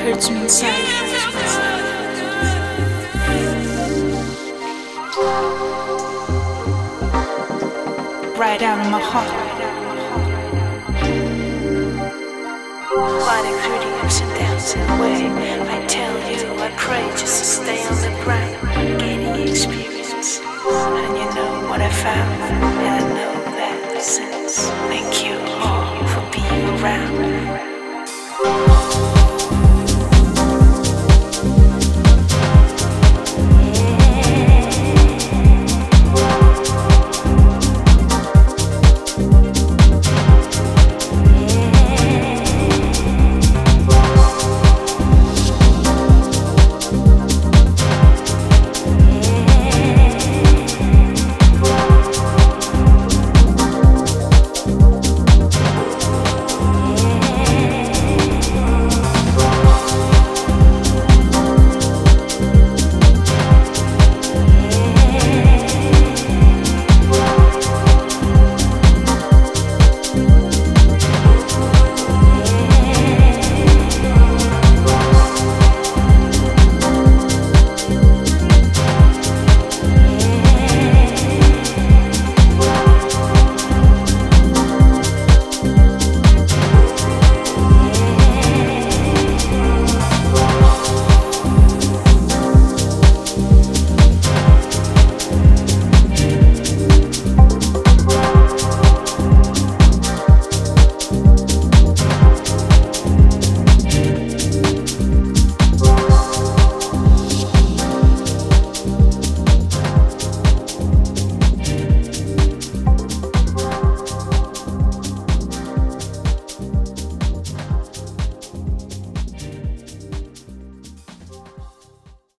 hurts me inside. right out of my heart. What ingredients and dance way I tell you, I pray just to stay on the ground, gaining experience. And you know what I found, and I know that since. Thank you all for being around.